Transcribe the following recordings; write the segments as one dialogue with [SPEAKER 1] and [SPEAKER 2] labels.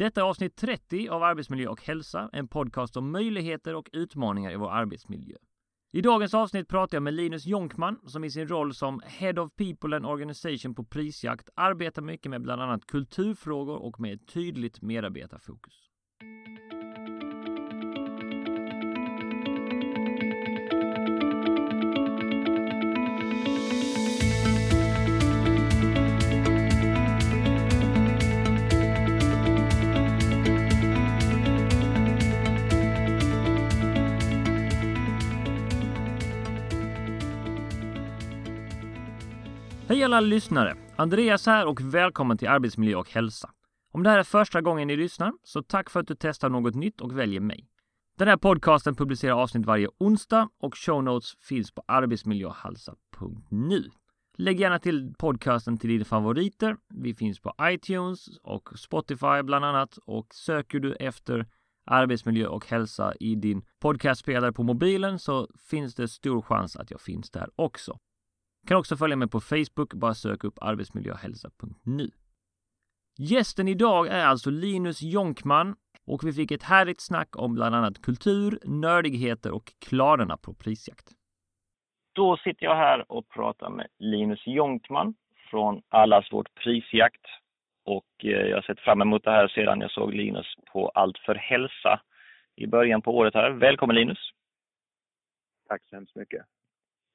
[SPEAKER 1] Detta är avsnitt 30 av Arbetsmiljö och hälsa, en podcast om möjligheter och utmaningar i vår arbetsmiljö. I dagens avsnitt pratar jag med Linus Jonkman som i sin roll som Head of People and Organization på Prisjakt arbetar mycket med bland annat kulturfrågor och med ett tydligt medarbetarfokus. Hej alla lyssnare! Andreas här och välkommen till Arbetsmiljö och hälsa. Om det här är första gången ni lyssnar, så tack för att du testar något nytt och väljer mig. Den här podcasten publicerar avsnitt varje onsdag och show notes finns på arbetsmiljöhalsa.nu. Lägg gärna till podcasten till dina favoriter. Vi finns på iTunes och Spotify bland annat och söker du efter arbetsmiljö och hälsa i din podcastspelare på mobilen så finns det stor chans att jag finns där också. Kan också följa mig på Facebook, bara sök upp arbetsmiljöhälsa.nu. Gästen idag är alltså Linus Jonkman och vi fick ett härligt snack om bland annat kultur, nördigheter och klararna på prisjakt.
[SPEAKER 2] Då sitter jag här och pratar med Linus Jonkman från Allas vårt prisjakt. Och eh, jag har sett fram emot det här sedan jag såg Linus på Allt för hälsa i början på året här. Välkommen Linus!
[SPEAKER 3] Tack så hemskt mycket.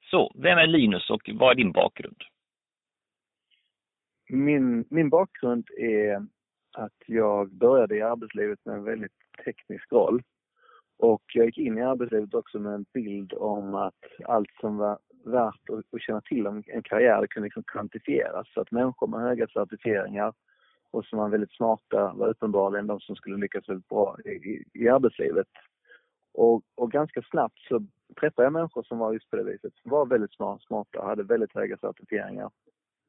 [SPEAKER 2] Så, vem är Linus och vad är din bakgrund?
[SPEAKER 3] Min, min bakgrund är att jag började i arbetslivet med en väldigt teknisk roll. Och jag gick in i arbetslivet också med en bild om att allt som var värt att, känna till om en karriär kunde liksom kvantifieras. Så att människor med höga certifieringar och som var väldigt smarta var uppenbarligen de som skulle lyckas väldigt bra i, i, i arbetslivet. Och, och ganska snabbt så träffade jag människor som var just på det viset, som var väldigt smarta och hade väldigt höga certifieringar.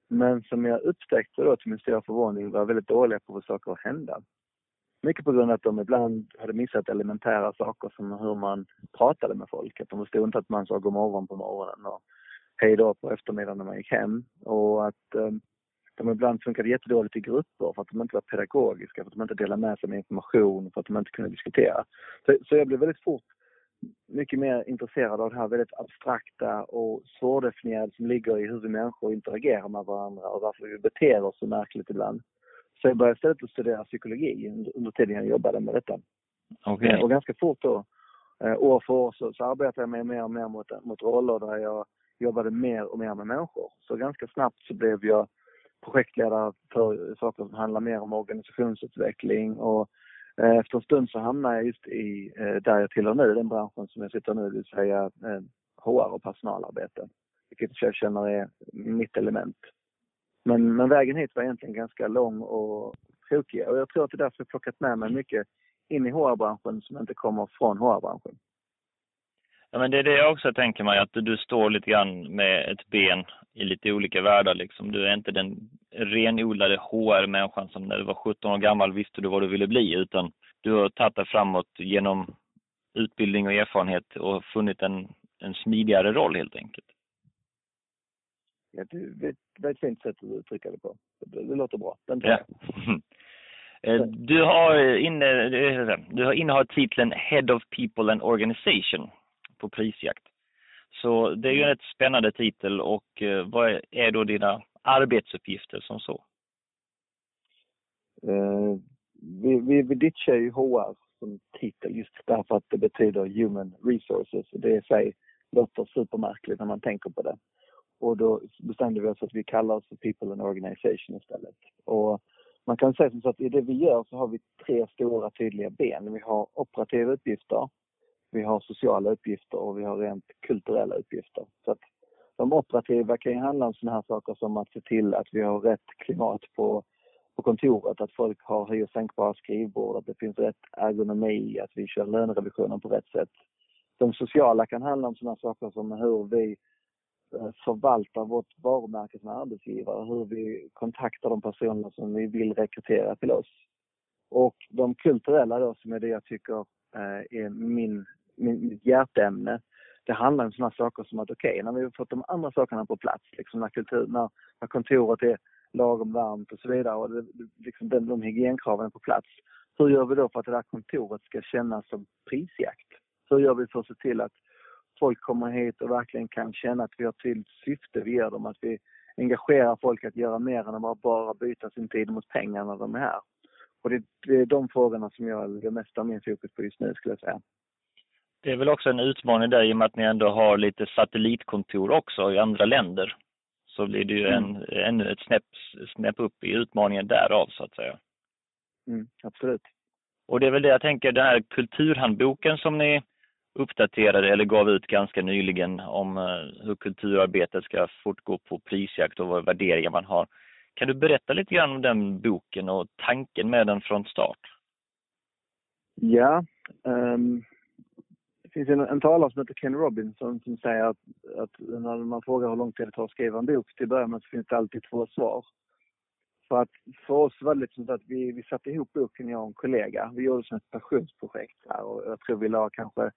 [SPEAKER 3] Men som jag upptäckte då till min stora förvåning var väldigt dåliga på att få saker att hända. Mycket på grund av att de ibland hade missat elementära saker som hur man pratade med folk. Att de förstod inte att man sa god morgon på morgonen och hej då på eftermiddagen när man gick hem. Och att eh, de ibland funkade jättedåligt i grupper för att de inte var pedagogiska, för att de inte delade med sig med information, för att de inte kunde diskutera. Så, så jag blev väldigt fort mycket mer intresserad av det här väldigt abstrakta och svårdefinierade som ligger i hur vi människor interagerar med varandra och varför vi beter oss så märkligt ibland. Så jag började istället att studera psykologi under tiden jag jobbade med detta.
[SPEAKER 2] Okay.
[SPEAKER 3] Och ganska fort då, eh, år för år, så, så arbetade jag mig mer och mer mot, mot roller där jag jobbade mer och mer med människor. Så ganska snabbt så blev jag projektledare för saker som handlar mer om organisationsutveckling och eh, efter en stund så hamnade jag just i eh, där jag tillhör nu, den branschen som jag sitter nu, det vill säga eh, HR och personalarbete. Vilket jag känner är mitt element. Men, men vägen hit var egentligen ganska lång och krokig och jag tror att det är därför jag plockat med mig mycket in i HR-branschen som inte kommer från HR-branschen.
[SPEAKER 2] Ja, men det är det jag också tänker mig, att du står lite grann med ett ben i lite olika världar. Liksom. Du är inte den renodlade HR-människan som när du var 17 år gammal visste du vad du ville bli, utan du har tagit dig framåt genom utbildning och erfarenhet och funnit en, en smidigare roll helt enkelt.
[SPEAKER 3] Ja, det, är ett fint sätt att uttrycka det på. Det, det låter bra. Den
[SPEAKER 2] ja. Eh, du har, inne, du har innehaft titeln Head of People and Organization på prisjakt. Så det är ju en rätt spännande titel och eh, vad är då dina arbetsuppgifter som så?
[SPEAKER 3] Uh, vi, vi, vi ditchar ju HR som titel just därför att det betyder Human Resources. Det i sig låter supermärkligt när man tänker på det. Och då bestämde vi oss att vi kallar oss för People and Organization istället. Och man kan säga som så att i det vi gör så har vi tre stora tydliga ben. Vi har operativa uppgifter, vi har sociala uppgifter och vi har rent kulturella uppgifter. Så att de operativa kan ju handla om sådana här saker som att se till att vi har rätt klimat på, på kontoret, att folk har höj och sänkbara skrivbord, att det finns rätt ergonomi, att vi kör lönerevisionen på rätt sätt. De sociala kan handla om sådana saker som hur vi eh, förvaltar vårt varumärke som arbetsgivare, hur vi kontaktar de personer som vi vill rekrytera till oss. Och de kulturella då, som är det jag tycker eh, är min mitt hjärteämne. Det handlar om sådana saker som att okej, okay, när vi har fått de andra sakerna på plats, liksom när, kultur, när, när kontoret är lagom varmt och så vidare och det, liksom den, de hygienkraven är på plats, hur gör vi då för att det där kontoret ska kännas som prisjakt? Hur gör vi för att se till att folk kommer hit och verkligen kan känna att vi har tydligt syfte vi ger dem, att vi engagerar folk att göra mer än att bara byta sin tid mot pengar när de är här. Och det, det är de frågorna som jag lägger mest av min fokus på just nu skulle jag säga.
[SPEAKER 2] Det är väl också en utmaning där i och med att ni ändå har lite satellitkontor också i andra länder. Så blir det ju en, mm. ännu ett snäpp, snäpp upp i utmaningen därav så att säga.
[SPEAKER 3] Mm, absolut.
[SPEAKER 2] Och det är väl det jag tänker, den här kulturhandboken som ni uppdaterade eller gav ut ganska nyligen om eh, hur kulturarbetet ska fortgå på prisjakt och vad värderingar man har. Kan du berätta lite grann om den boken och tanken med den från start?
[SPEAKER 3] Ja, um, finns en, en talare som heter Ken Robinson som säger att, att, när man frågar hur lång tid det tar att skriva en bok till början så finns det alltid två svar. För att för oss var det liksom så att vi, vi satte ihop boken, jag och en kollega. Vi gjorde det som ett passionsprojekt här och jag tror vi la kanske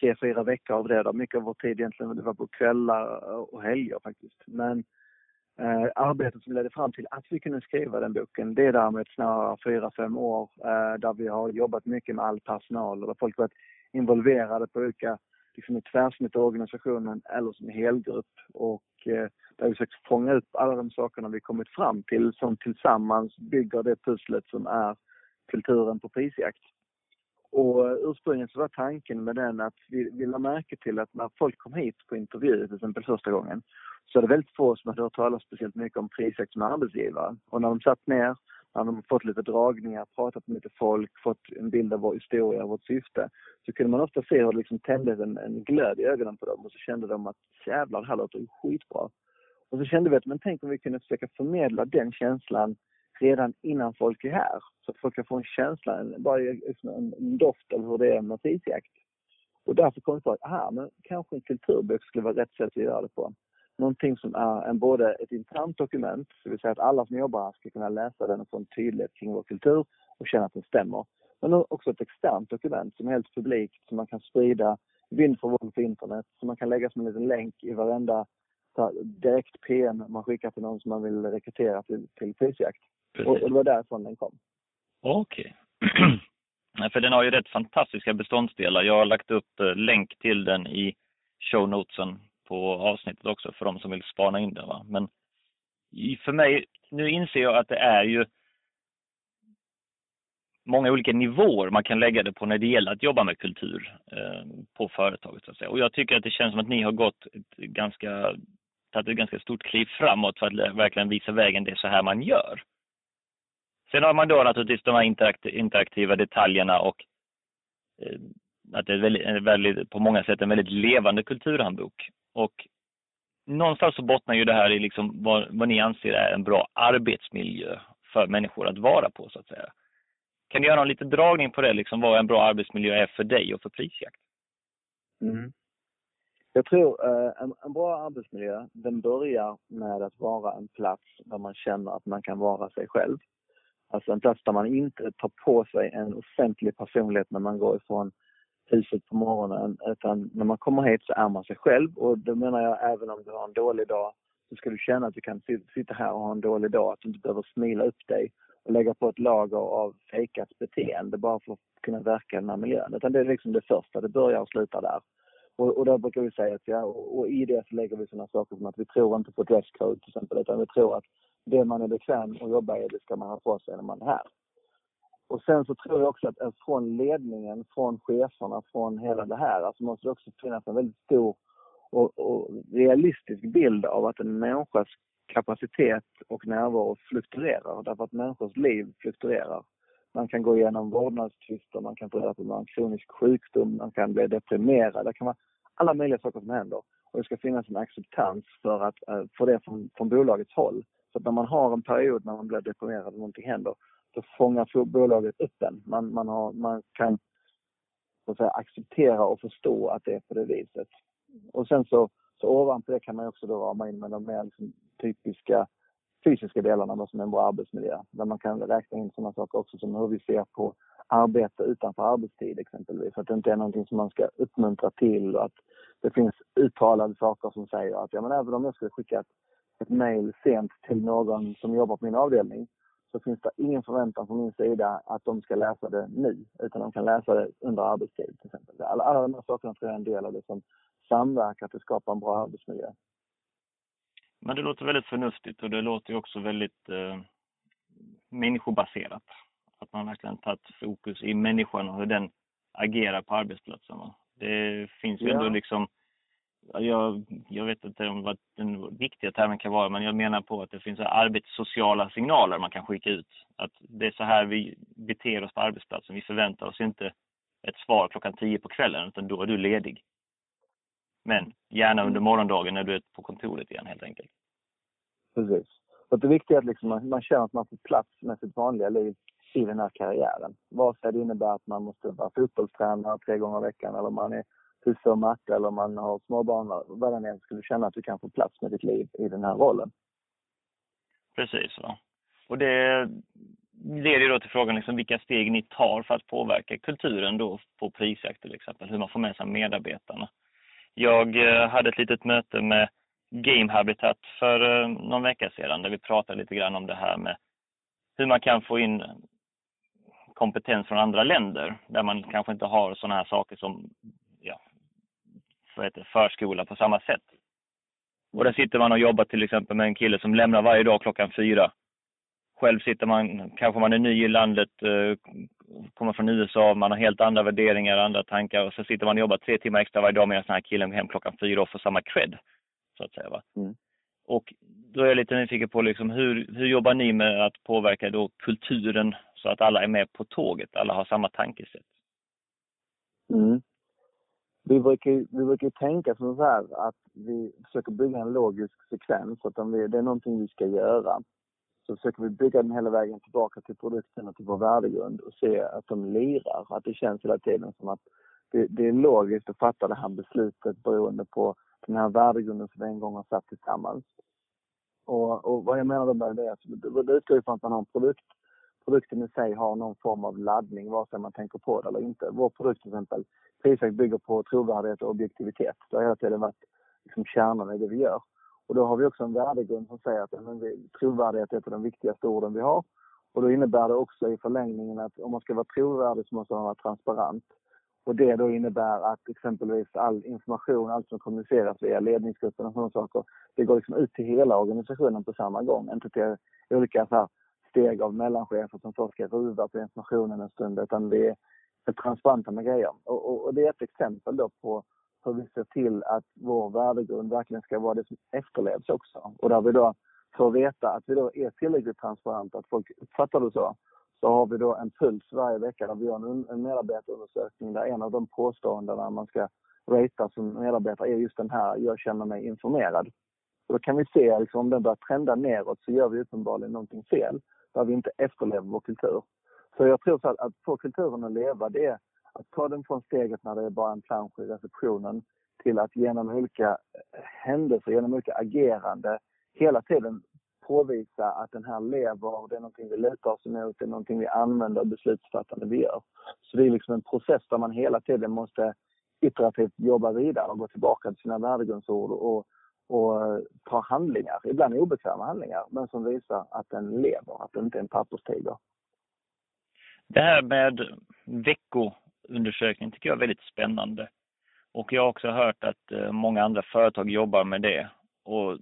[SPEAKER 3] tre, fyra veckor av det. Då. Mycket av vår tid egentligen det var på kvällar och helger faktiskt. Men eh, arbetet som ledde fram till att vi kunde skriva den boken, det är därmed snarare fyra, fem år eh, där vi har jobbat mycket med all personal och där folk varit involverade på olika, liksom i tvärsnitt av organisationen eller som helgrupp. Och eh, där vi försökt fånga upp alla de sakerna vi kommit fram till som tillsammans bygger det pusslet som är kulturen på prisjakt. Och ursprungligen så var tanken med den att vi, vi lade märke till att när folk kom hit på intervju till exempel första gången så är det väldigt få som hade hört talas speciellt mycket om prisjakt som arbetsgivare. Och när de satt ner, när de fått lite dragningar, pratat med lite folk, fått en bild av vår historia och vårt syfte, så kunde man ofta se hur det liksom tändes en, en glöd i ögonen på dem och så kände de att jävlar, det här låter ju skitbra. Och så kände vi att men tänk om vi kunde försöka förmedla den känslan redan innan folk är här. Så att folk kan få en känsla, bara liksom en, en doft av hur det är med tidsjakt. Och därför kom vi på att aha, men kanske en kulturbok skulle vara rätt sätt att göra det på. Någonting som är en, både ett internt dokument, det vill säga att alla som jobbar här ska kunna läsa den och få en tydlighet kring vår kultur och känna att den stämmer. Men också ett externt dokument som är helt publikt, som man kan sprida vind för våg på internet, som man kan lägga som en liten länk i varenda direkt PM man skickar till någon som man vill rekrytera till, till prisjakt. Och, och det var därifrån den kom.
[SPEAKER 2] Okej. Okay. För den har ju rätt fantastiska beståndsdelar. Jag har lagt upp eh, länk till den i show notesen på avsnittet också för de som vill spana in den. Va? Men för mig, nu inser jag att det är ju många olika nivåer man kan lägga det på när det gäller att jobba med kultur eh, på företaget. Så att säga. Och jag tycker att det känns som att ni har gått ett ganska, tagit ett ganska stort kliv framåt för att verkligen visa vägen, det är så här man gör. Sen har man då naturligtvis de här interaktiva detaljerna och eh, att det är väldigt, väldigt, på många sätt en väldigt levande kulturhandbok. Och någonstans så bottnar ju det här i liksom vad, vad ni anser är en bra arbetsmiljö för människor att vara på så att säga. Kan du göra en liten dragning på det, liksom vad en bra arbetsmiljö är för dig och för prisjakt?
[SPEAKER 3] Mm. Jag tror eh, en, en, bra arbetsmiljö, den börjar med att vara en plats där man känner att man kan vara sig själv. Alltså en plats där man inte tar på sig en offentlig personlighet när man går ifrån huset på morgonen. Utan när man kommer hit så är man sig själv och då menar jag även om du har en dålig dag så ska du känna att du kan sitta här och ha en dålig dag. Att du inte behöver smila upp dig och lägga på ett lager av fejkat beteende bara för att kunna verka i den här miljön. Utan det är liksom det första, det börjar och slutar där. Och, och där brukar vi säga att ja, och, och i det så lägger vi sådana saker som att vi tror inte på dresscode till exempel, utan vi tror att det man är bekväm att jobba i, det ska man ha på sig när man är här. Och sen så tror jag också att från ledningen, från cheferna, från hela det här, alltså måste det också finnas en väldigt stor och, och realistisk bild av att en människas kapacitet och närvaro fluktuerar därför att människors liv fluktuerar. Man kan gå igenom vårdnadstvister, man kan få reda på en kronisk sjukdom, man kan bli deprimerad. Det kan vara alla möjliga saker som händer. Och det ska finnas en acceptans för, att, eh, för det från, från bolagets håll. Så att när man har en period när man blir deprimerad och någonting händer, då fångar bolaget upp den. Man, man, har, man kan så att säga, acceptera och förstå att det är på det viset. Och sen så, så ovanpå det kan man också då rama in med de mer liksom, typiska fysiska delarna då, som är en bra arbetsmiljö. Där man kan räkna in sådana saker också som hur vi ser på arbete utanför arbetstid exempelvis. Att det inte är någonting som man ska uppmuntra till och att det finns uttalade saker som säger att ja, men även om jag skulle skicka ett, ett mejl sent till någon som jobbar på min avdelning så finns det ingen förväntan från min sida att de ska läsa det nu, utan de kan läsa det under arbetstid till exempel. Alla, alla de här sakerna tror jag är en del av det som samverkar till att skapa en bra arbetsmiljö.
[SPEAKER 2] Men det låter väldigt förnuftigt och det låter också väldigt eh, människobaserat. Att man verkligen tagit fokus i människan och hur den agerar på arbetsplatsen. Det finns ju ja. ändå liksom jag, jag vet inte om vad den viktiga termen kan vara, men jag menar på att det finns arbetssociala signaler man kan skicka ut. Att det är så här vi beter oss på arbetsplatsen. Vi förväntar oss inte ett svar klockan tio på kvällen, utan då är du ledig. Men gärna under morgondagen när du är på kontoret igen helt enkelt.
[SPEAKER 3] Precis. Så det viktiga är att liksom man, man känner att man får plats med sitt vanliga liv i den här karriären. Vare sig det innebär att man måste vara fotbollstränare tre gånger i veckan eller man är husse och matte eller om man har småbarn, vad den än skulle känna att du kan få plats med ditt liv i den här rollen.
[SPEAKER 2] Precis. Ja. Och det leder då till frågan liksom vilka steg ni tar för att påverka kulturen då på prisjakt till exempel, hur man får med sig medarbetarna. Jag eh, hade ett litet möte med Game Habitat för eh, någon vecka sedan där vi pratade lite grann om det här med hur man kan få in kompetens från andra länder där man kanske inte har sådana här saker som vad heter, förskola på samma sätt. Och där sitter man och jobbar till exempel med en kille som lämnar varje dag klockan fyra. Själv sitter man, kanske man är ny i landet, eh, kommer från USA, man har helt andra värderingar, andra tankar och så sitter man och jobbar tre timmar extra varje dag medan den här killen går hem klockan fyra och får samma cred. Så att säga. Va? Mm. Och då är jag lite nyfiken på liksom hur, hur jobbar ni med att påverka då kulturen så att alla är med på tåget, alla har samma tankesätt?
[SPEAKER 3] Mm. Vi brukar, vi brukar tänka som så här att vi försöker bygga en logisk sekvens. Att om vi, det är någonting vi ska göra så försöker vi bygga den hela vägen tillbaka till produkten och till vår värdegrund och se att de lirar. Att det känns hela tiden som att det, det är logiskt att fatta det här beslutet beroende på den här värdegrunden som vi en gång har satt tillsammans. Och, och vad jag menar med det är att det utgår ifrån att man har en produkt. Produkten i sig har någon form av laddning vare sig man tänker på det eller inte. Vår produkt till exempel, Prisjakt bygger på trovärdighet och objektivitet. Det har hela tiden varit liksom kärnan i det vi gör. Och då har vi också en värdegrund som säger att men, trovärdighet är ett av de viktigaste orden vi har. Och då innebär det också i förlängningen att om man ska vara trovärdig så måste man vara transparent. Och det då innebär att exempelvis all information, allt som kommuniceras via ledningsgruppen och sådana saker, det går liksom ut till hela organisationen på samma gång. Inte till olika så här, steg av mellanchefer som först ska ruva på informationen en stund, utan vi är transparenta med grejer. Och, och, och, det är ett exempel då på hur vi ser till att vår värdegrund verkligen ska vara det som efterlevs också. Och där vi då får veta att vi då är tillräckligt transparenta, att folk uppfattar det så, så har vi då en puls varje vecka där vi gör en, en medarbetarundersökning där en av de påståendena man ska ratea som medarbetare är just den här, jag känner mig informerad. Och då kan vi se liksom, om den börjar trenda neråt så gör vi uppenbarligen någonting fel, där vi inte efterlever vår kultur. Så jag tror så att, att få kulturen att leva, det är att ta den från steget när det är bara en plansch i receptionen till att genom olika eh, händelser, genom olika agerande hela tiden påvisa att den här lever, det är någonting vi lutar oss emot, det är någonting vi använder beslutsfattande vi gör. Så det är liksom en process där man hela tiden måste iterativt jobba vidare och gå tillbaka till sina värdegrundsord och, och ta handlingar, ibland obekväma handlingar, men som visar att den lever, att den inte är en papperstiger.
[SPEAKER 2] Det här med veckoundersökning tycker jag är väldigt spännande. Och jag har också hört att eh, många andra företag jobbar med det. Och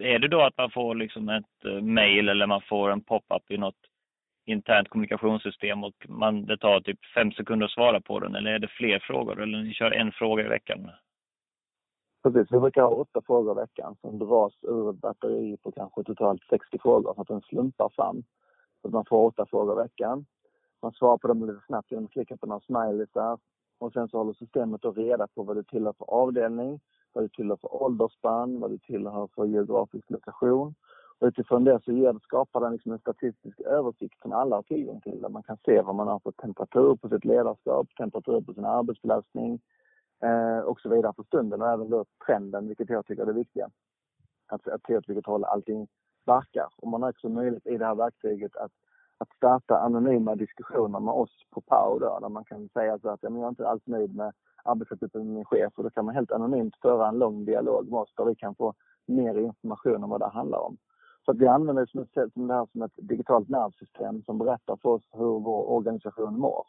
[SPEAKER 2] är det då att man får liksom ett eh, mail eller man får en pop-up i något internt kommunikationssystem och man, det tar typ fem sekunder att svara på den eller är det fler frågor eller ni kör en fråga i veckan?
[SPEAKER 3] Precis, vi brukar ha åtta frågor i veckan som dras ur ett batteri på kanske totalt 60 frågor så att den slumpar fram. Så att man får åtta frågor i veckan. Man svarar på dem lite snabbt genom att klicka på några smileysar och sen så håller systemet då reda på vad du tillhör för avdelning, vad du tillhör för åldersspann, vad du tillhör för geografisk lokation. Och utifrån det så ger, skapar den liksom en statistisk översikt som alla har tillgång till där man kan se vad man har för temperatur på sitt ledarskap, temperatur på sin arbetsbelastning eh, och så vidare för stunden och även då trenden, vilket jag tycker är det viktiga. Att, att se åt vilket håll allting verkar. Och man har också möjlighet i det här verktyget att att starta anonyma diskussioner med oss på PAO då, där man kan säga så att ja, men jag är inte alls nöjd med arbetssättet med min chef och då kan man helt anonymt föra en lång dialog med oss där vi kan få mer information om vad det handlar om. Så att vi använder det som, ett, som, det här som ett digitalt nervsystem som berättar för oss hur vår organisation mår.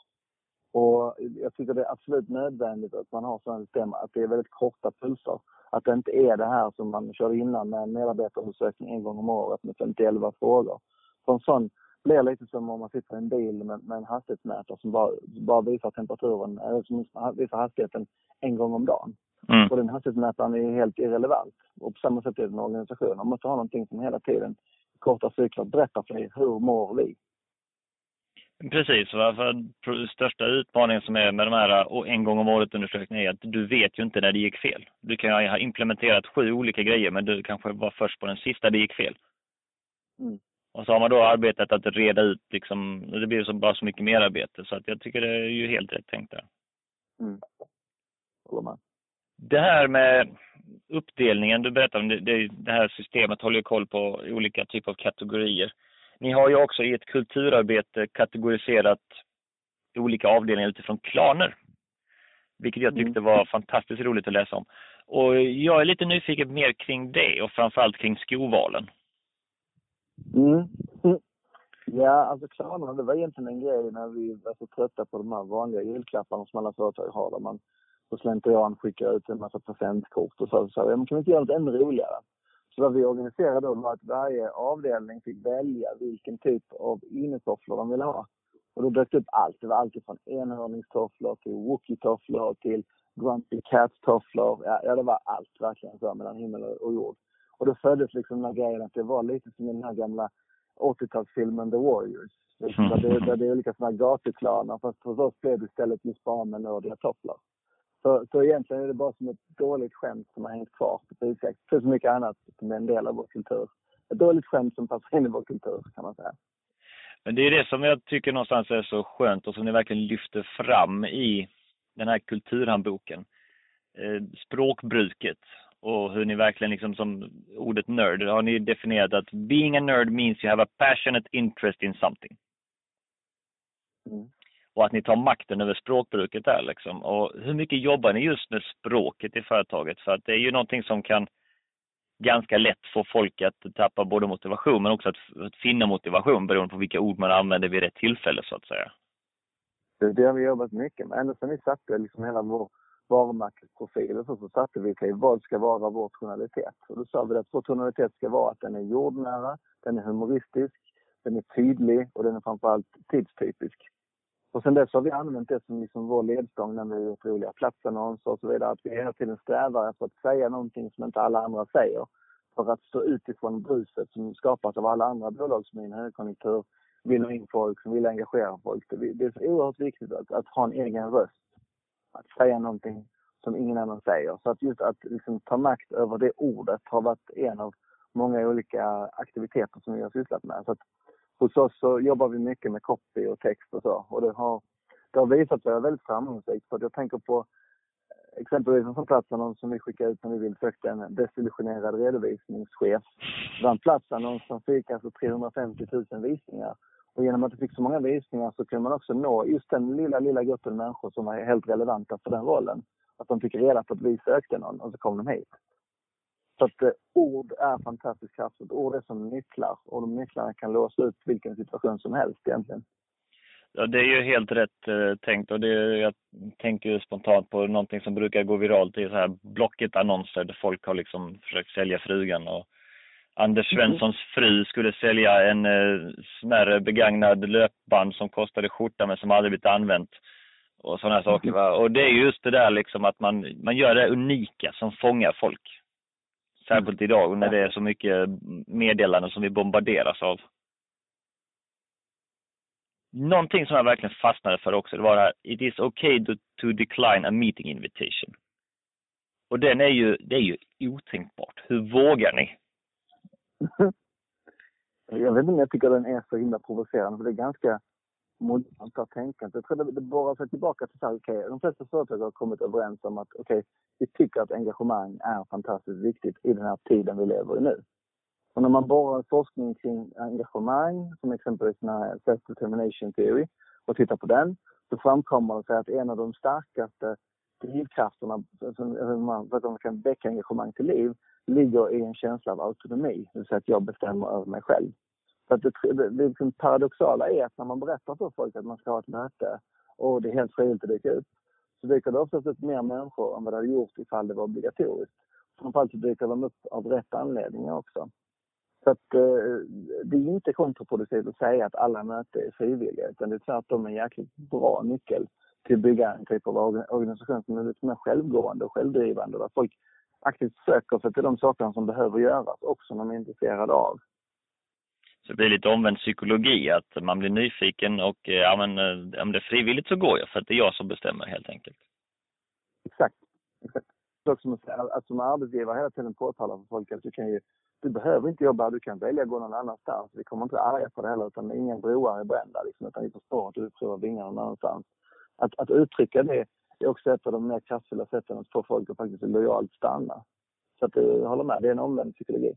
[SPEAKER 3] Och jag tycker det är absolut nödvändigt att man har sådana system, att det är väldigt korta pulser. Att det inte är det här som man körde innan med en medarbetarundersökning en gång om året med 51 frågor. För en sån blir lite som om man sitter i en bil med, med en hastighetsmätare som bara, bara visar temperaturen, eller som visar hastigheten en gång om dagen. Mm. Och den hastighetsmätaren är helt irrelevant. Och på samma sätt är det en organisation. Man måste ha någonting som hela tiden, korta cykler, berättar för dig hur mår vi?
[SPEAKER 2] Precis, för största utmaningen som är med de här en gång om året undersökningarna är att du vet ju inte när det gick fel. Du kan ha implementerat sju olika grejer men du kanske var först på den sista det gick fel. Mm. Och så har man då arbetat att reda ut liksom, det blir så bara så mycket mer arbete så att jag tycker det är ju helt rätt tänkt där. Mm.
[SPEAKER 3] Håller med.
[SPEAKER 2] Det här med uppdelningen du berättade om, det, det här systemet håller ju koll på olika typer av kategorier. Ni har ju också i ett kulturarbete kategoriserat olika avdelningar utifrån klaner. Vilket jag tyckte var fantastiskt roligt att läsa om. Och jag är lite nyfiken mer kring det och framförallt kring skovalen.
[SPEAKER 3] Mm. Ja, alltså klanerna, det var egentligen en grej när vi var så trötta på de här vanliga julklapparna som alla företag har där man på slentrian skickar ut en massa presentkort och så. så ja, men kan vi inte göra något ännu roligare? Så vad vi organiserade då var att varje avdelning fick välja vilken typ av innetofflor de ville ha. Och då dök det upp allt. Det var allt från enhörningstofflor till wookie-tofflor till grumpy cat-tofflor. Ja, ja, det var allt verkligen så mellan himmel och jord. Och då föddes liksom den här grejen att det var lite som i den här gamla 80-talsfilmen The Warriors. Liksom, där, det, där det är olika sådana här gatuklaner fast hos oss blev det istället just bara med nördiga tofflor. Så, så egentligen är det bara som ett dåligt skämt som har hängt kvar på Prisjakt. Så mycket annat som är en del av vår kultur. Ett dåligt skämt som passar in i vår kultur kan man säga.
[SPEAKER 2] Men det är det som jag tycker någonstans är så skönt och som ni verkligen lyfter fram i den här kulturhandboken. Eh, språkbruket och hur ni verkligen liksom som ordet nerd har ni definierat att being a nerd means you have a passionate interest in something. Mm och att ni tar makten över språkbruket där liksom. Och hur mycket jobbar ni just med språket i företaget? För att det är ju någonting som kan ganska lätt få folk att tappa både motivation men också att, att finna motivation beroende på vilka ord man använder vid rätt tillfälle så att säga.
[SPEAKER 3] Det, det har vi jobbat mycket med. Ända sedan vi satte liksom hela vår varumärkesprofil så, så satte vi till vad ska vara vår tonalitet. Och då sa vi att vår tonalitet ska vara att den är jordnära, den är humoristisk, den är tydlig och den är framförallt tidstypisk. Och sen dess har vi använt det som liksom vår ledstång när vi gjort roliga platsannonser och så vidare. Att vi hela tiden strävar efter att säga någonting som inte alla andra säger. För att stå utifrån bruset som skapas av alla andra bolag som i en högkonjunktur vill ha in folk, som vill engagera folk. Det är så oerhört viktigt att, att ha en egen röst. Att säga någonting som ingen annan säger. Så att just att liksom ta makt över det ordet har varit en av många olika aktiviteter som vi har sysslat med. Så att hos oss så jobbar vi mycket med copy och text och så. Och det har, det har visat sig vara väldigt framgångsrikt. För jag tänker på eh, exempelvis en sån platsannons som vi skickade ut när vi sökte en desillusionerad redovisningschef. Det var en platsannons som fick alltså 350 000 visningar. Och genom att det fick så många visningar så kunde man också nå just den lilla, lilla gruppen människor som var helt relevanta för den rollen. Att de fick reda på att vi sökte någon och så kom de hit. Så att eh, ord är fantastiskt kraftfullt. Ord är som nycklar och de nycklarna kan låsa upp vilken situation som helst egentligen.
[SPEAKER 2] Ja, det är ju helt rätt eh, tänkt och det, jag tänker spontant på någonting som brukar gå viralt i så här Blocket-annonser där folk har liksom försökt sälja frugan och Anders mm. Svenssons fru skulle sälja en eh, smärre begagnad löpband som kostade skjorta men som aldrig blivit använt och sådana saker. Va? Och det är just det där liksom att man, man gör det unika som fångar folk. Särskilt idag när det är så mycket meddelanden som vi bombarderas av. Någonting som jag verkligen fastnade för också, det var det här It is okay to, to decline a meeting invitation. Och den är ju, det är ju otänkbart. Hur vågar ni?
[SPEAKER 3] jag vet inte om jag tycker den är så himla provocerande, för det är ganska modernt att tänka. Jag tror det, det borrar sig tillbaka till så här, okay, de flesta företag har kommit överens om att okej, okay, vi tycker att engagemang är fantastiskt viktigt i den här tiden vi lever i nu. Och när man borrar forskning kring engagemang, som exempelvis den här self-determination theory, och tittar på den, så framkommer det sig att en av de starkaste drivkrafterna för att man kan väcka engagemang till liv, ligger i en känsla av autonomi, det vill säga att jag bestämmer över mig själv. Så att det, det, det liksom paradoxala är att när man berättar för folk att man ska ha ett möte och det är helt frivilligt att dyka upp, så dyker det oftast upp mer människor än vad det hade gjort ifall det var obligatoriskt. Framförallt så dyker de upp av rätt anledningar också. Så att eh, det är inte kontraproduktivt att säga att alla möten är frivilliga, utan det är tvärtom en jäkligt bra nyckel till att bygga en typ av organisation som är lite mer självgående och självdrivande, där folk aktivt söker sig till de saker som behöver göras, också som de är intresserade av.
[SPEAKER 2] Så det blir lite omvänd psykologi, att man blir nyfiken och eh, ja, men, eh, om det är frivilligt så går jag, för att det är jag som bestämmer helt enkelt.
[SPEAKER 3] Exakt. Exakt. Också att, att som arbetsgivare hela tiden påtala för folk att du kan ju, du behöver inte jobba, du kan välja att gå någon annanstans. Vi kommer inte arga på det heller, utan inga broar är brända liksom, utan vi förstår att du provar vingar någon annanstans. Att, att uttrycka det är också ett av de mer kraftfulla sätten att få folk att faktiskt lojalt stanna. Så att jag håller med, det är en omvänd psykologi.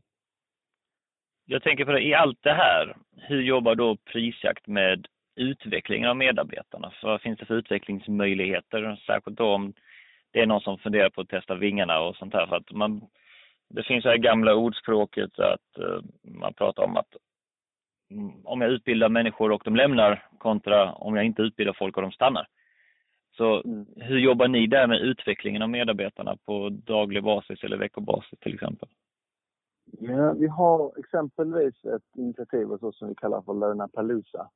[SPEAKER 2] Jag tänker på det, i allt det här, hur jobbar då Prisjakt med utvecklingen av medarbetarna? Vad finns det för utvecklingsmöjligheter? Särskilt då om det är någon som funderar på att testa vingarna och sånt här. För att man, det finns det här gamla ordspråket att uh, man pratar om att mm, om jag utbildar människor och de lämnar kontra om jag inte utbildar folk och de stannar. Så mm. hur jobbar ni där med utvecklingen av medarbetarna på daglig basis eller veckobasis till exempel?
[SPEAKER 3] Ja, vi har exempelvis ett initiativ hos oss som vi kallar för Löna Palusa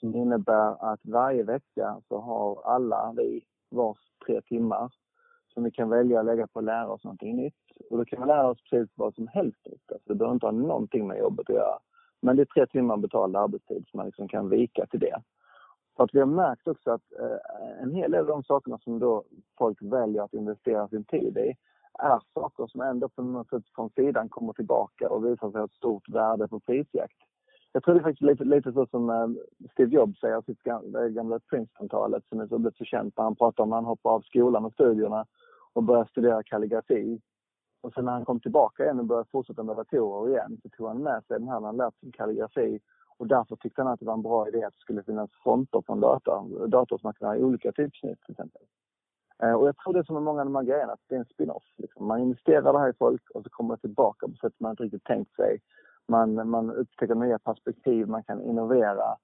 [SPEAKER 3] Som innebär att varje vecka så har alla vi vars tre timmar som vi kan välja att lägga på att lära oss någonting nytt. Och då kan vi lära oss precis vad som helst nytt. Alltså det behöver inte ha någonting med jobbet att göra. Men det är tre timmar betald arbetstid som man liksom kan vika till det. För att vi har märkt också att eh, en hel del av de sakerna som då folk väljer att investera sin tid i är saker som ändå på något sätt från sidan kommer tillbaka och visar sig ha ett stort värde på prisjakt. Jag tror det är faktiskt lite, lite så som eh, Steve Jobs säger i sitt gamla Princeton-talet som är så blivit så känt när han pratar om när han hoppar av skolan och studierna och börjar studera kalligrafi. Och sen när han kom tillbaka igen och började fortsätta med datorer igen så tog han med sig den här när han lärt sig kalligrafi och därför tyckte han att det var en bra idé att det skulle finnas fronter från dator, dator som man kan ha i olika typsnitt till exempel. Eh, och jag tror det är som med många av de här grejerna, att det är en spin-off. Liksom. Man investerar det här i folk och så kommer det tillbaka på sätt man inte riktigt tänkt sig. Man, man upptäcker nya perspektiv, man kan innovera.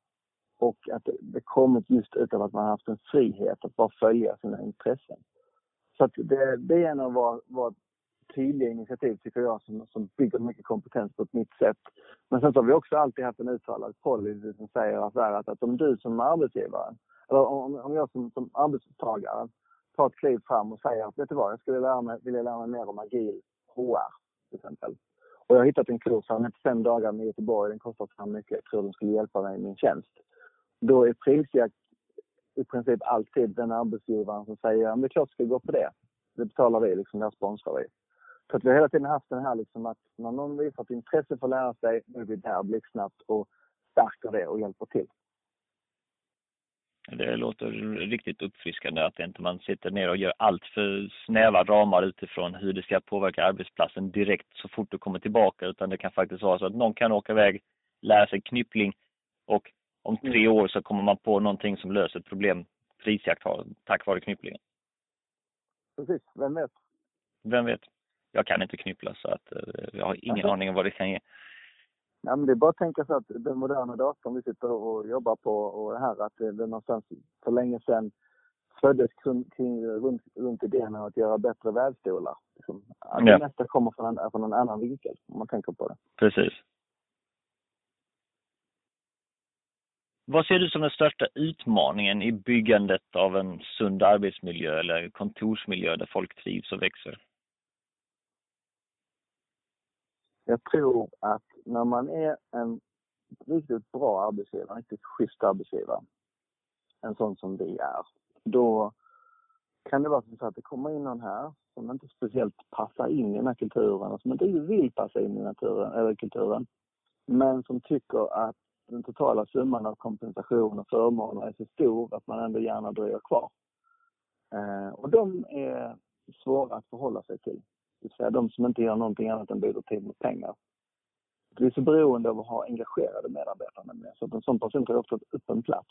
[SPEAKER 3] Och att det, det kommit just utav att man har haft en frihet att bara följa sina intressen. Så att det, det är en av våra, våra tydliga initiativ tycker jag som, som bygger mycket kompetens på ett nytt sätt. Men sen så har vi också alltid haft en uttalad policy som säger att, att, att om du som arbetsgivare, eller om, om jag som, som arbetstagare tar ett kliv fram och säger att vet du vad, jag skulle lära mig, vilja lära mig mer om agil HR till exempel. Och jag har hittat en kurs, han heter fem dagar med Göteborg, den kostar så mycket, jag tror den skulle hjälpa mig i min tjänst. Då är prisjakt i princip alltid den arbetsgivaren som säger, att men det är klart ska gå på det. Det betalar vi, liksom, det sponsrar vi. Så att vi har hela tiden haft den här liksom att när någon visar ett intresse för att lära sig, då är vi där blixtsnabbt och stärker det och hjälper till.
[SPEAKER 2] Det låter riktigt uppfriskande att inte man sitter ner och gör allt för snäva ramar utifrån hur det ska påverka arbetsplatsen direkt så fort du kommer tillbaka utan det kan faktiskt vara så att någon kan åka iväg, lära sig knyppling och om tre mm. år så kommer man på någonting som löser ett problem prisjakt har tack vare knypplingen.
[SPEAKER 3] Precis, vem vet?
[SPEAKER 2] Vem vet? Jag kan inte knyppla så att eh, jag har ingen alltså. aning om vad det kan ge.
[SPEAKER 3] Ja, men det är bara att tänka sig att den moderna datorn vi sitter och jobbar på och det här att det, det någonstans för länge sedan föddes kring, kring, runt, runt idén att göra bättre vävstolar. Liksom. Att ja. det mesta kommer från en, från en annan vinkel om man tänker på det.
[SPEAKER 2] Precis. Vad ser du som den största utmaningen i byggandet av en sund arbetsmiljö eller kontorsmiljö där folk trivs och växer?
[SPEAKER 3] Jag tror att när man är en riktigt bra arbetsgivare, en riktigt schysst arbetsgivare, en sån som vi är, då kan det vara så att det kommer in någon här som inte speciellt passar in i den här kulturen och som inte vill passa in i naturen, eller kulturen, men som tycker att den totala summan av kompensation och förmåner är så stor att man ändå gärna dröjer kvar. Eh, och de är svåra att förhålla sig till. Det vill säga de som inte gör någonting annat än bidrar till med pengar. Vi är så beroende av att ha engagerade medarbetare med. Så att en sån person tar ofta upp en plats.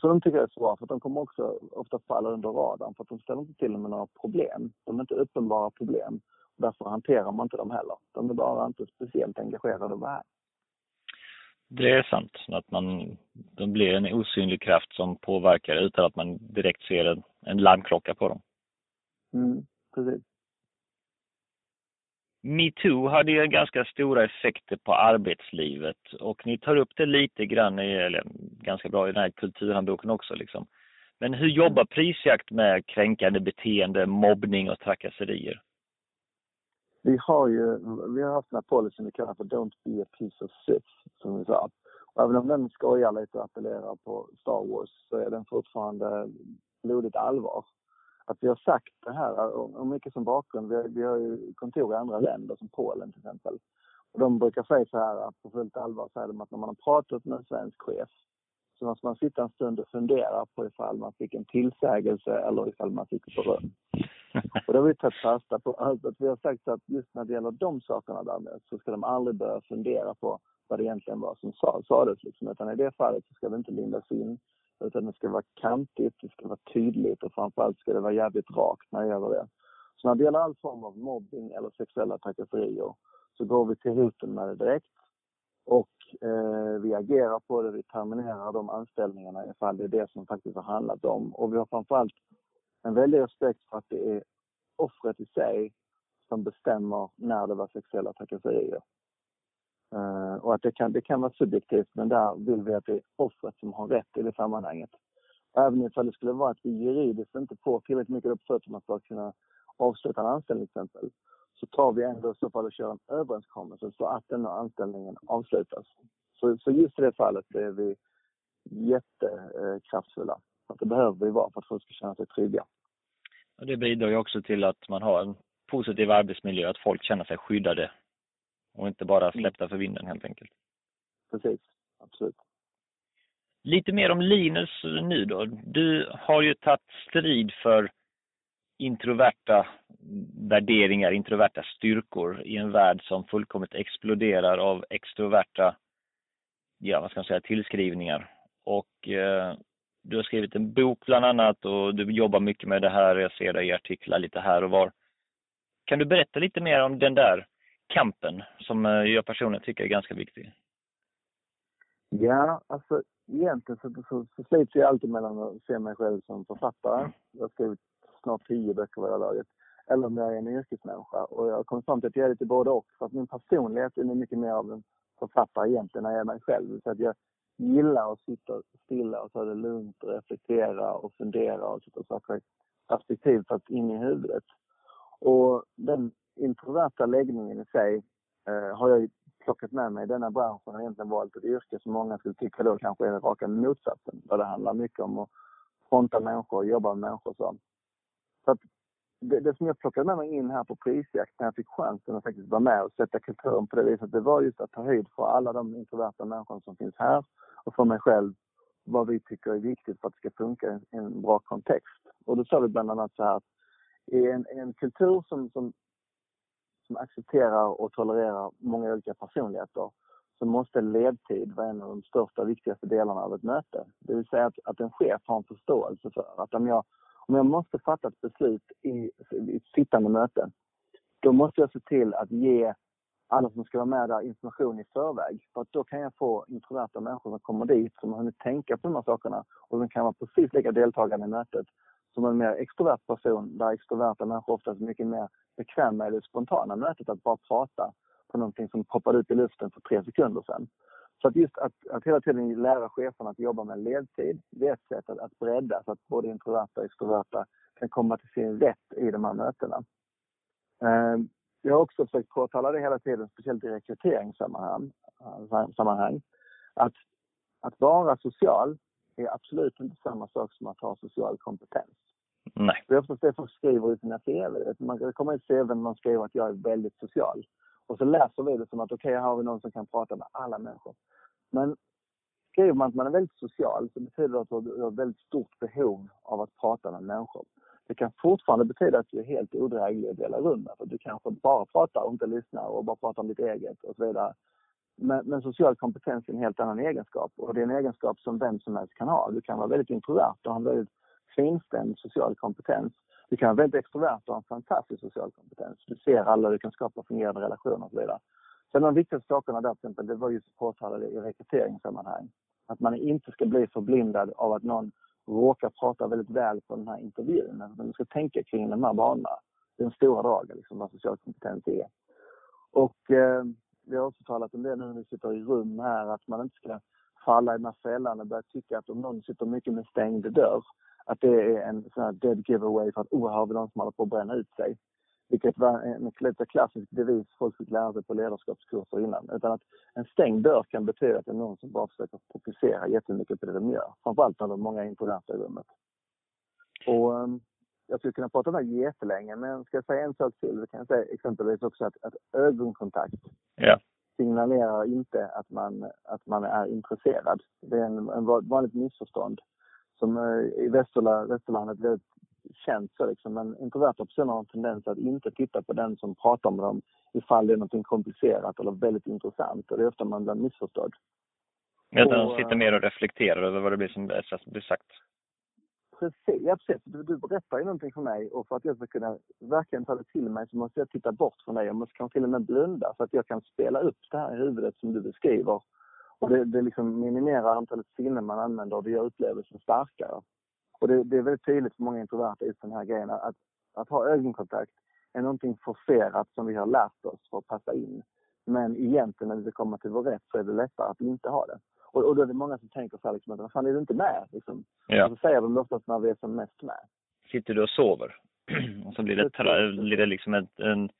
[SPEAKER 3] Så de tycker jag är svåra för att de kommer också ofta falla under radarn för att de ställer inte till med några problem. De är inte uppenbara problem. Därför hanterar man inte dem heller. De är bara inte speciellt engagerade vara här.
[SPEAKER 2] Det är sant, att man, de blir en osynlig kraft som påverkar utan att man direkt ser en, en larmklocka på dem.
[SPEAKER 3] Mm, precis.
[SPEAKER 2] Metoo hade ju ganska stora effekter på arbetslivet och ni tar upp det lite grann, i, eller ganska bra i den här kulturhandboken också liksom. Men hur jobbar Prisjakt med kränkande beteende, mobbning och trakasserier?
[SPEAKER 3] Vi har ju vi har haft den här policyn vi kallar för Don't be a piece of shit, som vi sa. Och även om den skojar lite och appellerar på Star Wars så är den fortfarande blodigt allvar att vi har sagt det här, och mycket som bakgrund, vi har, vi har ju kontor i andra länder som Polen till exempel. Och de brukar säga så här, att på fullt allvar säger de att när man har pratat med en svensk chef så måste man sitta en stund och fundera på ifall man fick en tillsägelse eller ifall man fick beröm. Och det har vi tagit fasta på. Alltså att vi har sagt att just när det gäller de sakerna därmed så ska de aldrig börja fundera på vad det egentligen var som sades. Liksom. Utan i det fallet så ska det inte lindas in utan det ska vara kantigt, det ska vara tydligt och framförallt ska det vara jävligt rakt när jag gör det. Så när det gäller all form av mobbing eller sexuella trakasserier så går vi till roten med det direkt. Och eh, vi agerar på det, vi terminerar de anställningarna ifall det är det som faktiskt har handlat om. Och vi har framförallt en väldig respekt för att det är offret i sig som bestämmer när det var sexuella trakasserier. Eh, och att det kan, det kan vara subjektivt, men där vill vi att det är offret som har rätt i det sammanhanget. Även ifall det skulle vara att vi juridiskt inte får tillräckligt mycket upp fötterna för att kunna avsluta en anställning till exempel, så tar vi ändå i så fall och kör en överenskommelse så att den anställningen avslutas. Så, så just i det fallet är vi jättekraftfulla. Att det behöver vi vara för att folk ska känna sig trygga.
[SPEAKER 2] Och det bidrar ju också till att man har en positiv arbetsmiljö, att folk känner sig skyddade och inte bara mm. släppta för vinden helt enkelt.
[SPEAKER 3] Precis, absolut.
[SPEAKER 2] Lite mer om Linus nu då. Du har ju tagit strid för introverta värderingar, introverta styrkor i en värld som fullkomligt exploderar av extroverta, ja vad ska man säga, tillskrivningar. Och eh, du har skrivit en bok bland annat och du jobbar mycket med det här. Jag ser dig i artiklar lite här och var. Kan du berätta lite mer om den där kampen som eh, jag personligen tycker är ganska viktig?
[SPEAKER 3] Ja, alltså egentligen så, så, så slits jag alltid mellan att se mig själv som författare. Jag har skrivit snart tio böcker vid det laget. Eller om jag är en yrkesmänniska. Och jag har kommit fram till att jag är lite både och. För att min personlighet är mycket mer av en författare egentligen när jag är mig själv. Så att jag gillar att sitta stilla och ta det lugnt och reflektera och fundera och sätta saker i perspektiv för att in i huvudet. Och den introverta läggningen i sig eh, har jag plockat med mig. i Denna branschen har egentligen valt ett yrke som många skulle tycka då kanske är raka motsatsen. Där det handlar mycket om att fronta människor och jobba med människor. Så, så att det, det som jag plockade med mig in här på prisjakt när jag fick chansen att faktiskt vara med och sätta kulturen på det viset, det var just att ta höjd för alla de introverta människor som finns här och för mig själv vad vi tycker är viktigt för att det ska funka i en bra kontext. Och då sa vi bland annat så här att i en, en kultur som, som som accepterar och tolererar många olika personligheter så måste ledtid vara en av de största och viktigaste delarna av ett möte. Det vill säga att, att en chef har en förståelse för att om jag, om jag måste fatta ett beslut i, i ett sittande möte, då måste jag se till att ge alla som ska vara med där information i förväg. För att då kan jag få introverta människor som kommer dit, som har hunnit tänka på de här sakerna och som kan vara precis lika deltagande i mötet som en mer extrovert person, där extroverta människor oftast är mycket mer bekväma i det spontana mötet, att bara prata på någonting som poppade ut i luften för tre sekunder sedan. Så att just att, att hela tiden lära cheferna att jobba med ledtid, det är ett sätt att, att bredda så att både introverta och extroverta kan komma till sin rätt i de här mötena. Eh, jag har också försökt påtala det hela tiden, speciellt i rekryteringssammanhang, eh, att, att vara social är absolut inte samma sak som att ha social kompetens.
[SPEAKER 2] Nej.
[SPEAKER 3] Det är oftast det folk skriver i sina CV. Man kommer i CV när man skriver att jag är väldigt social. Och så läser vi det som att okej, okay, här har vi någon som kan prata med alla människor. Men skriver man att man är väldigt social så betyder det att du har väldigt stort behov av att prata med människor. Det kan fortfarande betyda att du är helt odräglig att dela rum med. För du kanske bara pratar och inte lyssnar och bara pratar om ditt eget och så vidare. Men, men, social kompetens är en helt annan egenskap och det är en egenskap som vem som helst kan ha. Du kan vara väldigt introvert och ha en väldigt finstämd social kompetens. Du kan vara väldigt extrovert och ha en fantastisk social kompetens. Du ser alla, du kan skapa fungerande relationer och så vidare. Sen de viktigaste sakerna där till exempel, det var just påtalade i rekryteringssammanhang. Att man inte ska bli förblindad av att någon råkar prata väldigt väl på den här intervjun. Men man ska tänka kring de här banorna. Det är den stora dragen, liksom, vad social kompetens är. Och eh, vi har också talat om det nu när vi sitter i rum här, att man inte ska falla i den här fällan och börja tycka att om någon sitter mycket med stängd dörr, att det är en sån här dead giveaway för att oh, här har vi någon som håller på att bränna ut sig. Vilket var en lite klassisk devis folk fick lära sig på ledarskapskurser innan. Utan att en stängd dörr kan betyda att det är någon som bara försöker fokusera jättemycket på det de gör. Framförallt när de är många introverta i rummet. Och um, jag skulle kunna prata om det här jättelänge, men ska jag säga en sak till? Kan jag säga exempelvis också att, att ögonkontakt
[SPEAKER 2] ja.
[SPEAKER 3] signalerar inte att man, att man är intresserad. Det är en, en vanligt missförstånd som i Västerla, Västerlandet är känt så liksom. Men introverta personer har en tendens att inte titta på den som pratar med dem ifall det är något komplicerat eller väldigt intressant och det är ofta man blir missförstådd.
[SPEAKER 2] Utan de sitter mer och reflekterar över vad det blir som blir sagt
[SPEAKER 3] precis, ja, precis. Du, du berättar ju någonting för mig och för att jag ska kunna verkligen ta det till mig så måste jag titta bort från dig. Jag måste kanske till och med blunda så att jag kan spela upp det här i huvudet som du beskriver. Och det, det liksom minimerar antalet sinnen man använder och det gör upplevelsen starkare. Och det, det är väldigt tydligt för många introverta i den här grejen att, att ha ögonkontakt är någonting forcerat som vi har lärt oss för att passa in. Men egentligen när vi kommer till vår rätt så är det lättare att inte ha det. Och, och då är det många som tänker så här liksom, vad fan är du inte med? Liksom. Ja. Och så säger de oftast när vi är som mest med.
[SPEAKER 2] Sitter du och sover och så blir det, tra- blir det liksom ett, en,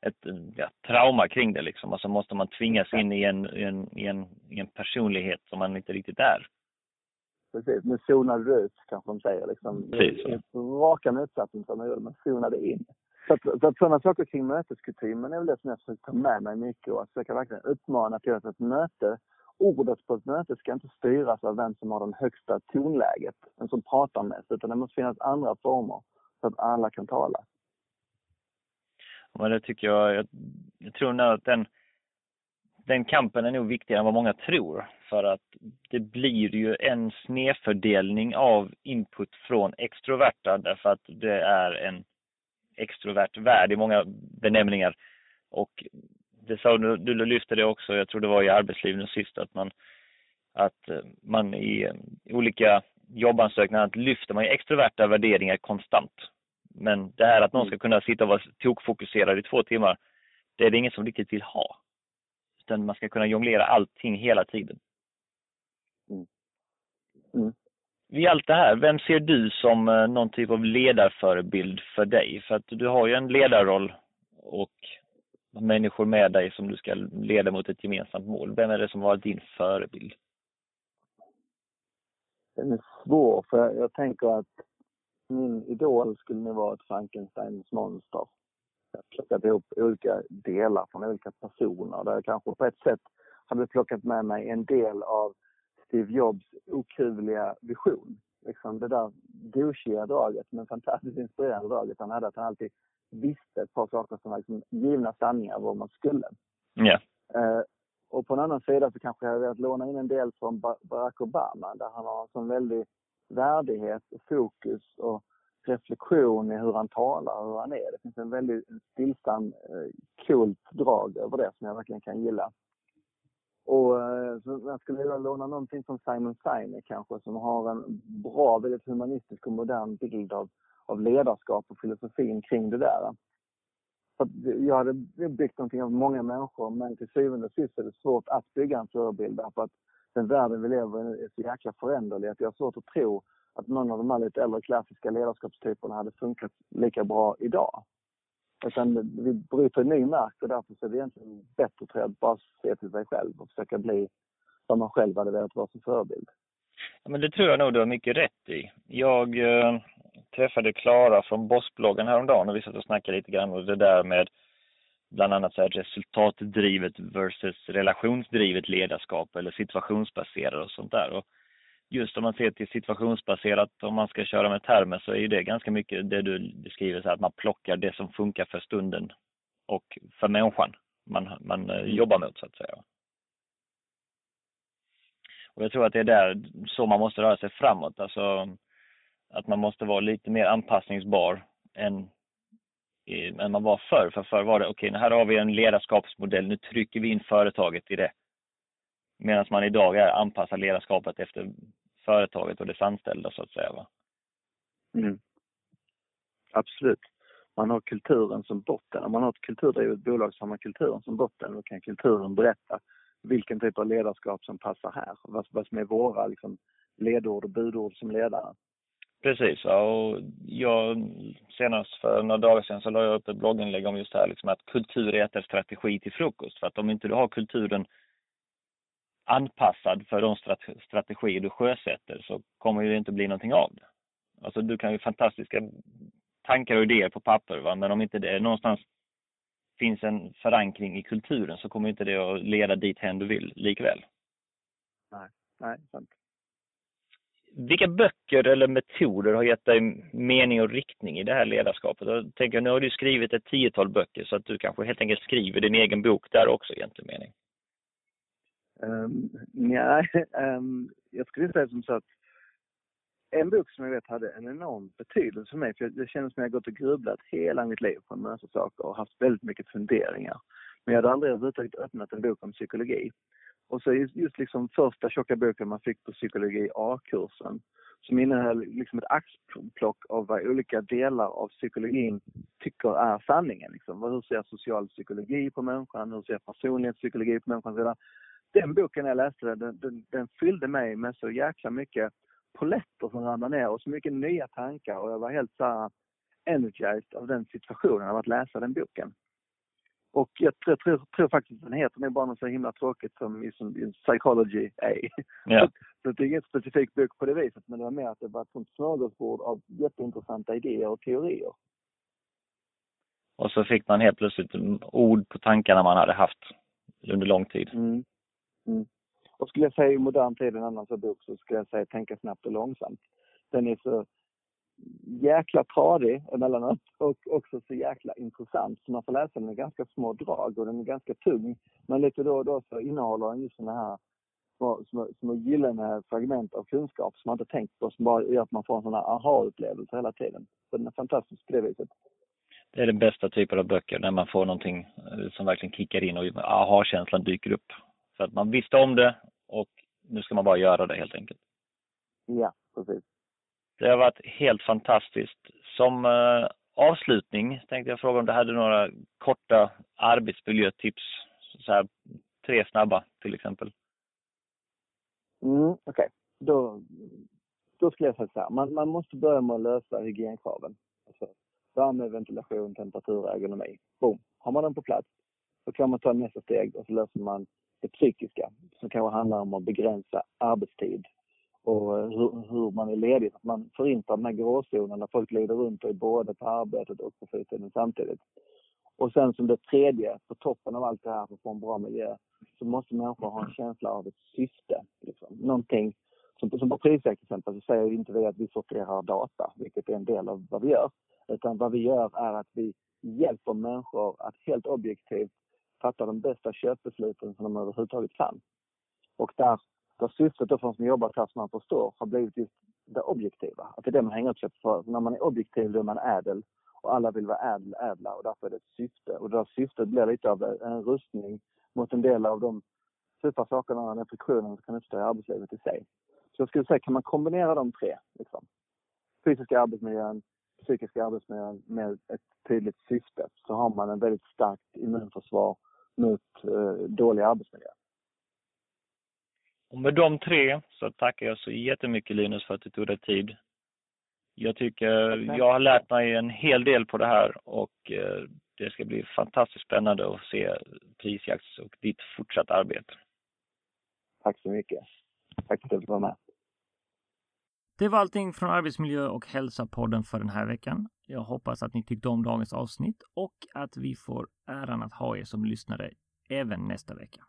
[SPEAKER 2] ett ja, trauma kring det liksom. Och så måste man tvingas in i en, i en, i en, i en personlighet som man inte riktigt är.
[SPEAKER 3] Precis, nu zonade du ut kanske de säger liksom.
[SPEAKER 2] Precis.
[SPEAKER 3] Raka motsatsen som man gjorde, man zonade in. Så att, så att sådana saker kring möteskutymen är väl det som jag försöker ta med mig mycket och att försöka verkligen uppmana till att ett möte ordet på ett möte ska inte styras av vem som har den högsta tonläget, vem som pratar mest, utan det måste finnas andra former så att alla kan tala.
[SPEAKER 2] Men det tycker jag, jag, jag tror nog att den, den kampen är nog viktigare än vad många tror. För att det blir ju en snedfördelning av input från extroverta därför att det är en extrovert värld i många benämningar. Och det sa du, du lyfte det också, jag tror det var i arbetslivet sist, att man, att eh, man i, i olika jobbansökningar lyfter man extroverta värderingar konstant. Men det här att någon ska kunna sitta och vara tokfokuserad i två timmar, det är det ingen som riktigt vill ha. Utan man ska kunna jonglera allting hela tiden.
[SPEAKER 3] Mm. Mm.
[SPEAKER 2] Vid allt det här, vem ser du som eh, någon typ av ledarförebild för dig? För att du har ju en ledarroll och människor med dig som du ska leda mot ett gemensamt mål. Vem är det som har varit din förebild?
[SPEAKER 3] Den är svår, för jag, jag tänker att min idol skulle nog vara ett Frankensteins monster. Jag har plockat ihop olika delar från olika personer där jag kanske på ett sätt hade plockat med mig en del av Steve Jobs okuvliga vision. Liksom det där douchiga draget, men fantastiskt inspirerande draget han hade, att han alltid visste ett par saker som var liksom givna sanningar vad man skulle.
[SPEAKER 2] Yeah.
[SPEAKER 3] Eh, och på en annan sida så kanske jag velat låna in en del från Barack Obama där han har en sån väldig värdighet och fokus och reflektion i hur han talar och hur han är. Det finns en väldigt stillsam, eh, coolt drag över det som jag verkligen kan gilla. Och eh, så jag skulle vilja låna någonting från Simon Sinek kanske som har en bra, väldigt humanistisk och modern bild av av ledarskap och filosofin kring det där. För jag hade byggt någonting av många människor men till syvende och sist är det svårt att bygga en förebild därför att den världen vi lever i är så jäkla föränderlig att jag har svårt att tro att någon av de här lite äldre klassiska ledarskapstyperna hade funkat lika bra idag. Utan vi bryter ny mark och därför så är det egentligen bättre tror jag, att bara se till sig själv och försöka bli vad man själv hade velat vara som förebild.
[SPEAKER 2] Ja, men det tror jag nog du har mycket rätt i. Jag eh, träffade Klara från Bossbloggen häromdagen och vi satt och snackade lite grann om det där med bland annat så här resultatdrivet versus relationsdrivet ledarskap eller situationsbaserat och sånt där. Och just om man ser till situationsbaserat, om man ska köra med termer, så är det ganska mycket det du beskriver, så att man plockar det som funkar för stunden och för människan man, man eh, jobbar mot så att säga. Och jag tror att det är där så man måste röra sig framåt. Alltså att man måste vara lite mer anpassningsbar än, än man var förr. För förr var det, okej, okay, här har vi en ledarskapsmodell, nu trycker vi in företaget i det. Medan man idag är anpassar ledarskapet efter företaget och dess anställda så att säga. Va?
[SPEAKER 3] Mm. Absolut. Man har kulturen som botten. Om man har ett kulturdrivet bolag så har man kulturen som botten. Då kan kulturen berätta vilken typ av ledarskap som passar här. Vad, vad som är våra liksom, ledord och budord som ledare.
[SPEAKER 2] Precis, och jag senast för några dagar sedan så la jag upp ett blogginlägg om just det här liksom att kultur äter strategi till frukost. För att om inte du har kulturen anpassad för de strategier du sjösätter så kommer det inte bli någonting av det. Alltså du kan ju fantastiska tankar och idéer på papper va? men om inte det någonstans finns en förankring i kulturen så kommer inte det att leda dit hen du vill likväl.
[SPEAKER 3] Nej, nej, sant.
[SPEAKER 2] Vilka böcker eller metoder har gett dig mening och riktning i det här ledarskapet? Jag tänker, nu har du skrivit ett tiotal böcker så att du kanske helt enkelt skriver din egen bok där också i egentlig mening.
[SPEAKER 3] Um, nej, um, jag skulle säga som så att en bok som jag vet hade en enorm betydelse för mig, för det kändes som jag gått och grubblat hela mitt liv på en massa saker och haft väldigt mycket funderingar. Men jag hade aldrig överhuvudtaget öppnat en bok om psykologi. Och så just liksom första tjocka boken man fick på psykologi A-kursen som innehöll liksom ett axplock av vad olika delar av psykologin tycker är sanningen. Liksom. Hur ser social psykologi på människan? Hur ser personlighetspsykologi på människan? Den boken jag läste, den, den, den fyllde mig med så jäkla mycket poletter som ramlade ner och så mycket nya tankar och jag var helt så här energized av den situationen av att läsa den boken. Och jag tror, tror, tror faktiskt den heter nog bara något så himla tråkigt som, som Psychology A.
[SPEAKER 2] Ja.
[SPEAKER 3] så det är ingen specifik bok på det viset men det var mer att det var ett sånt smörgåsbord av jätteintressanta idéer och teorier.
[SPEAKER 2] Och så fick man helt plötsligt ord på tankarna man hade haft under lång tid.
[SPEAKER 3] Mm. Mm. Och skulle jag säga i modern tid en annan så bok så skulle jag säga Tänka snabbt och långsamt. Den är så jäkla tradig emellanåt och också så jäkla intressant. Så man får läsa den med ganska små drag och den är ganska tung. Men lite då och då så innehåller den just sådana här små, små, små gyllene fragment av kunskap som man inte tänkt på som bara gör att man får en sån här aha-upplevelse hela tiden. Så den är fantastisk på det viset.
[SPEAKER 2] Det är den bästa typen av böcker när man får någonting eh, som verkligen kickar in och aha-känslan dyker upp. För att man visste om det och nu ska man bara göra det helt enkelt.
[SPEAKER 3] Ja, precis.
[SPEAKER 2] Det har varit helt fantastiskt. Som eh, avslutning tänkte jag fråga om du hade några korta arbetsmiljötips? Så här, tre snabba till exempel.
[SPEAKER 3] Mm, Okej, okay. då, då skulle jag säga så här. Man, man måste börja med att lösa hygienkraven. Alltså, värme, ventilation, temperatur, ergonomi. Boom! Har man den på plats, så kan man ta nästa steg och så löser man det psykiska som kanske handlar om att begränsa arbetstid och eh, hur, hur man är ledig. Att man förintar den här gråzonen när folk lider runt och är både på arbetet och på fritiden samtidigt. Och sen som det tredje, på toppen av allt det här för att få en bra miljö, så måste människor ha en känsla av ett syfte. Liksom. Någonting, som, som på Prisjakt till exempel, så säger inte vi att vi sorterar data, vilket är en del av vad vi gör. Utan vad vi gör är att vi hjälper människor att helt objektivt fatta de bästa köpbesluten som de överhuvudtaget kan. Och där, där syftet då för de som jobbar så som man förstår har blivit just det objektiva. Att det är det man hänger upp sig för. När man är objektiv då är man ädel och alla vill vara ädel, ädla och därför är det ett syfte. Och det där syftet blir lite av en rustning mot en del av de typ tuffa sakerna, den reflektionerna som kan uppstå i arbetslivet i sig. Så jag skulle säga, kan man kombinera de tre, liksom, fysiska arbetsmiljön, psykiska arbetsmiljön med ett tydligt syfte, så har man en väldigt starkt immunförsvar mot eh, dålig arbetsmiljö.
[SPEAKER 2] Och med de tre så tackar jag så jättemycket Linus för att du tog dig tid. Jag tycker jag har lärt mig en hel del på det här och eh, det ska bli fantastiskt spännande att se Prisjakt och ditt fortsatta arbete.
[SPEAKER 3] Tack så mycket. Tack för att du vara med.
[SPEAKER 1] Det var allting från Arbetsmiljö och hälsa-podden för den här veckan. Jag hoppas att ni tyckte om dagens avsnitt och att vi får äran att ha er som lyssnare även nästa vecka.